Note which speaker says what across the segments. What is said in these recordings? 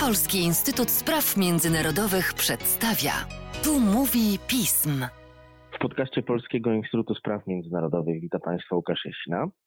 Speaker 1: Polski Instytut Spraw Międzynarodowych przedstawia. Tu mówi pism.
Speaker 2: W podcaście Polskiego Instytutu Spraw Międzynarodowych witam Państwa Łukasz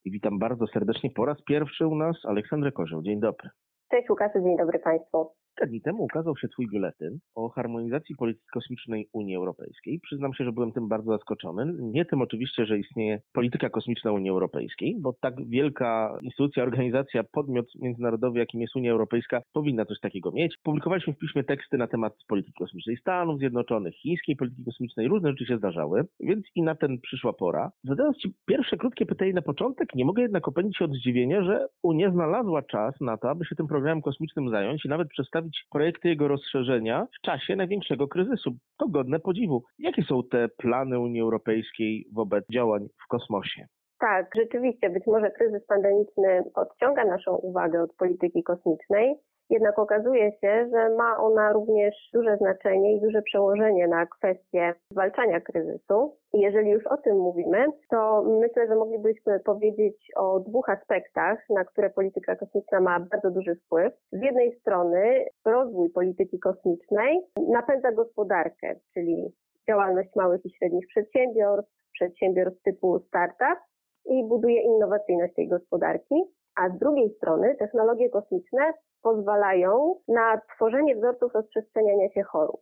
Speaker 2: i witam bardzo serdecznie po raz pierwszy u nas Aleksandrę Kozioł. Dzień dobry.
Speaker 3: Cześć Łukaszu, dzień dobry Państwu.
Speaker 2: Kilka dni temu ukazał się Twój biuletyn o harmonizacji polityki kosmicznej Unii Europejskiej. Przyznam się, że byłem tym bardzo zaskoczony. Nie tym oczywiście, że istnieje polityka kosmiczna Unii Europejskiej, bo tak wielka instytucja, organizacja, podmiot międzynarodowy, jakim jest Unia Europejska, powinna coś takiego mieć. Publikowaliśmy w piśmie teksty na temat polityki kosmicznej Stanów Zjednoczonych, chińskiej polityki kosmicznej, różne rzeczy się zdarzały, więc i na ten przyszła pora. Zadając Ci pierwsze krótkie pytanie na początek, nie mogę jednak opędzić się od zdziwienia, że Unia znalazła czas na to, aby się tym programem kosmicznym zająć i nawet przedstawić projekty jego rozszerzenia w czasie największego kryzysu. To godne podziwu. Jakie są te plany Unii Europejskiej wobec działań w kosmosie?
Speaker 3: Tak, rzeczywiście, być może kryzys pandemiczny odciąga naszą uwagę od polityki kosmicznej, jednak okazuje się, że ma ona również duże znaczenie i duże przełożenie na kwestie zwalczania kryzysu. Jeżeli już o tym mówimy, to myślę, że moglibyśmy powiedzieć o dwóch aspektach, na które polityka kosmiczna ma bardzo duży wpływ. Z jednej strony rozwój polityki kosmicznej napędza gospodarkę, czyli działalność małych i średnich przedsiębiorstw, przedsiębiorstw typu startup i buduje innowacyjność tej gospodarki. A z drugiej strony technologie kosmiczne pozwalają na tworzenie wzorców rozprzestrzeniania się chorób.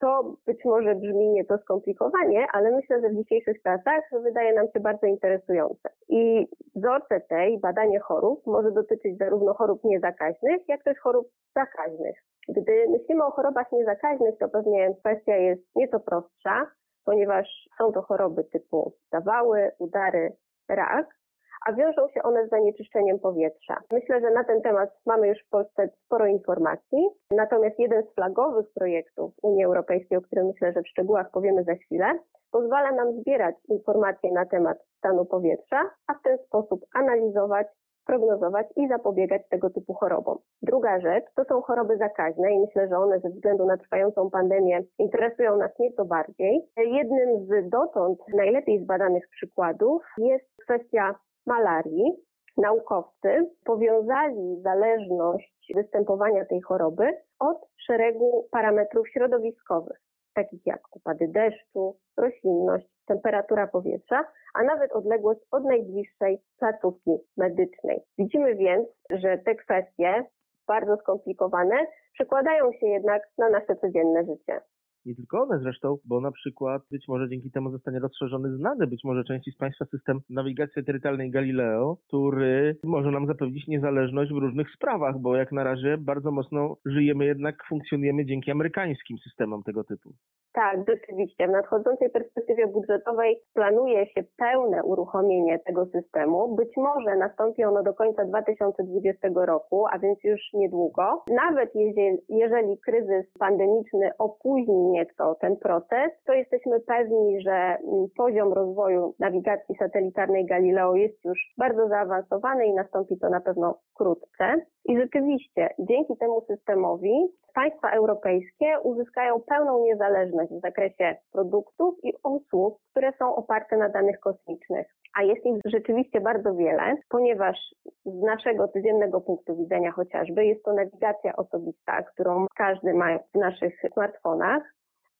Speaker 3: To być może brzmi nieco skomplikowanie, ale myślę, że w dzisiejszych czasach wydaje nam się bardzo interesujące. I wzorce tej, badanie chorób, może dotyczyć zarówno chorób niezakaźnych, jak też chorób zakaźnych. Gdy myślimy o chorobach niezakaźnych, to pewnie kwestia jest nieco prostsza, ponieważ są to choroby typu zawały, udary, rak, a wiążą się one z zanieczyszczeniem powietrza. Myślę, że na ten temat mamy już w Polsce sporo informacji, natomiast jeden z flagowych projektów Unii Europejskiej, o którym myślę, że w szczegółach powiemy za chwilę, pozwala nam zbierać informacje na temat stanu powietrza, a w ten sposób analizować prognozować i zapobiegać tego typu chorobom. Druga rzecz to są choroby zakaźne i myślę, że one ze względu na trwającą pandemię interesują nas nieco bardziej. Jednym z dotąd najlepiej zbadanych przykładów jest kwestia malarii, naukowcy powiązali zależność występowania tej choroby od szeregu parametrów środowiskowych, takich jak opady deszczu, roślinność, temperatura powietrza, a nawet odległość od najbliższej placówki medycznej. Widzimy więc, że te kwestie, bardzo skomplikowane, przekładają się jednak na nasze codzienne życie.
Speaker 2: Nie tylko one zresztą, bo na przykład być może dzięki temu zostanie rozszerzony znany być może części z Państwa system nawigacji satelitarnej Galileo, który może nam zapewnić niezależność w różnych sprawach, bo jak na razie bardzo mocno żyjemy jednak, funkcjonujemy dzięki amerykańskim systemom tego typu.
Speaker 3: Tak, rzeczywiście. W nadchodzącej perspektywie budżetowej planuje się pełne uruchomienie tego systemu. Być może nastąpi ono do końca 2020 roku, a więc już niedługo. Nawet jeżeli, jeżeli kryzys pandemiczny opóźni nieco ten proces, to jesteśmy pewni, że mm, poziom rozwoju nawigacji satelitarnej Galileo jest już bardzo zaawansowany i nastąpi to na pewno wkrótce. I rzeczywiście dzięki temu systemowi państwa europejskie uzyskają pełną niezależność w zakresie produktów i usług, które są oparte na danych kosmicznych. A jest ich rzeczywiście bardzo wiele, ponieważ z naszego codziennego punktu widzenia chociażby jest to nawigacja osobista, którą każdy ma w naszych smartfonach,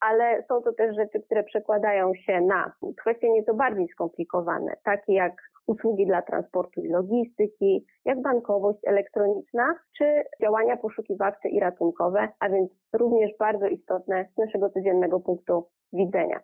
Speaker 3: ale są to też rzeczy, które przekładają się na kwestie nieco bardziej skomplikowane, takie jak usługi dla transportu i logistyki, jak bankowość elektroniczna, czy działania poszukiwawcze i ratunkowe, a więc również bardzo istotne z naszego codziennego punktu widzenia.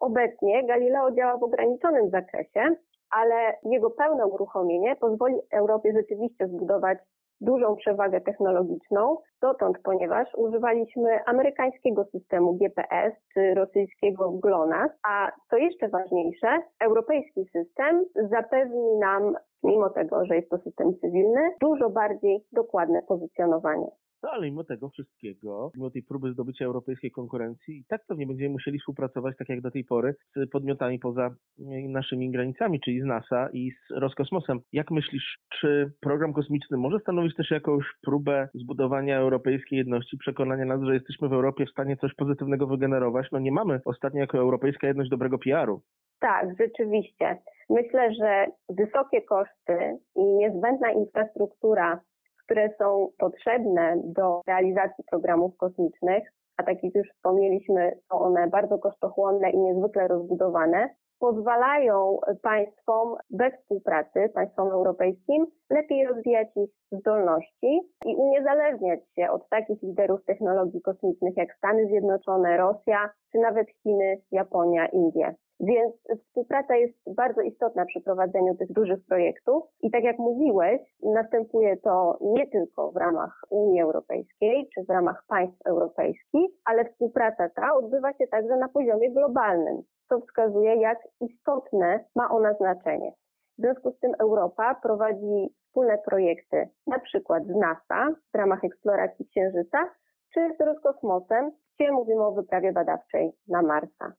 Speaker 3: Obecnie Galileo działa w ograniczonym zakresie, ale jego pełne uruchomienie pozwoli Europie rzeczywiście zbudować dużą przewagę technologiczną dotąd, ponieważ używaliśmy amerykańskiego systemu GPS czy rosyjskiego GLONASS, a co jeszcze ważniejsze, europejski system zapewni nam, mimo tego, że jest to system cywilny, dużo bardziej dokładne pozycjonowanie.
Speaker 2: No ale mimo tego wszystkiego, mimo tej próby zdobycia europejskiej konkurencji, i tak pewnie będziemy musieli współpracować, tak jak do tej pory, z podmiotami poza e, naszymi granicami, czyli z NASA i z Roskosmosem. Jak myślisz, czy program kosmiczny może stanowić też jakąś próbę zbudowania europejskiej jedności, przekonania nas, że jesteśmy w Europie w stanie coś pozytywnego wygenerować? No nie mamy ostatnio jako europejska jedność dobrego PR-u.
Speaker 3: Tak, rzeczywiście. Myślę, że wysokie koszty i niezbędna infrastruktura które są potrzebne do realizacji programów kosmicznych, a tak jak już wspomnieliśmy, są one bardzo kosztochłonne i niezwykle rozbudowane, pozwalają państwom bez współpracy, państwom europejskim, lepiej rozwijać ich zdolności i uniezależniać się od takich liderów technologii kosmicznych jak Stany Zjednoczone, Rosja, czy nawet Chiny, Japonia, Indie. Więc współpraca jest bardzo istotna przy prowadzeniu tych dużych projektów i tak jak mówiłeś, następuje to nie tylko w ramach Unii Europejskiej czy w ramach państw europejskich, ale współpraca ta odbywa się także na poziomie globalnym, co wskazuje, jak istotne ma ona znaczenie. W związku z tym Europa prowadzi wspólne projekty, na przykład z NASA w ramach eksploracji Księżyca, czy z Roskosmosem, gdzie mówimy o wyprawie badawczej na Marsa.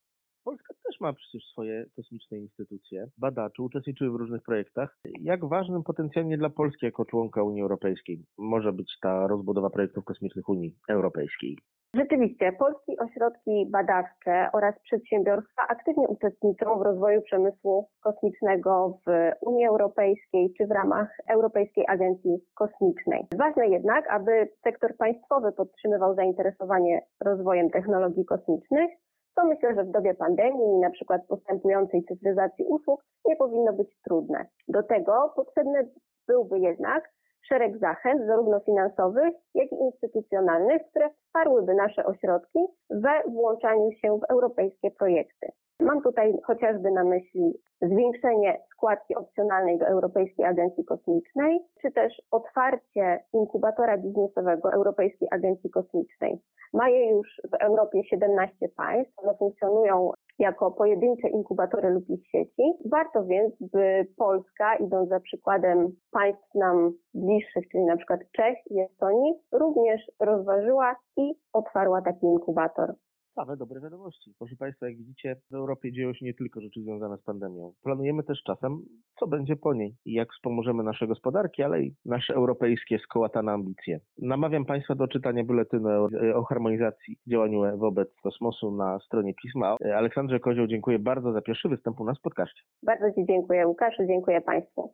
Speaker 2: Polska też ma przecież swoje kosmiczne instytucje, badaczy, uczestniczyły w różnych projektach. Jak ważnym potencjalnie dla Polski jako członka Unii Europejskiej może być ta rozbudowa projektów kosmicznych Unii Europejskiej?
Speaker 3: Rzeczywiście, polskie ośrodki badawcze oraz przedsiębiorstwa aktywnie uczestniczą w rozwoju przemysłu kosmicznego w Unii Europejskiej czy w ramach Europejskiej Agencji Kosmicznej. Ważne jednak, aby sektor państwowy podtrzymywał zainteresowanie rozwojem technologii kosmicznych, co myślę, że w dobie pandemii i na przykład postępującej cyfryzacji usług nie powinno być trudne. Do tego potrzebne byłby jednak szereg zachęt, zarówno finansowych, jak i instytucjonalnych, które wsparłyby nasze ośrodki we włączaniu się w europejskie projekty. Mam tutaj chociażby na myśli zwiększenie składki opcjonalnej do Europejskiej Agencji Kosmicznej, czy też otwarcie inkubatora biznesowego Europejskiej Agencji Kosmicznej. Ma je już w Europie 17 państw, one funkcjonują jako pojedyncze inkubatory lub ich sieci. Warto więc, by Polska, idąc za przykładem państw nam bliższych, czyli na przykład Czech i Estonii, również rozważyła i otwarła taki inkubator.
Speaker 2: Same dobre wiadomości. Proszę Państwa, jak widzicie, w Europie dzieją się nie tylko rzeczy związane z pandemią. Planujemy też czasem, co będzie po niej i jak wspomożemy nasze gospodarki, ale i nasze europejskie skołatane ambicje. Namawiam Państwa do czytania buletynu o harmonizacji działaniu wobec kosmosu na stronie Pisma. Aleksandrze Kozioł, dziękuję bardzo za pierwszy występ u nas w podcaście.
Speaker 3: Bardzo Ci dziękuję, Łukaszu, dziękuję Państwu.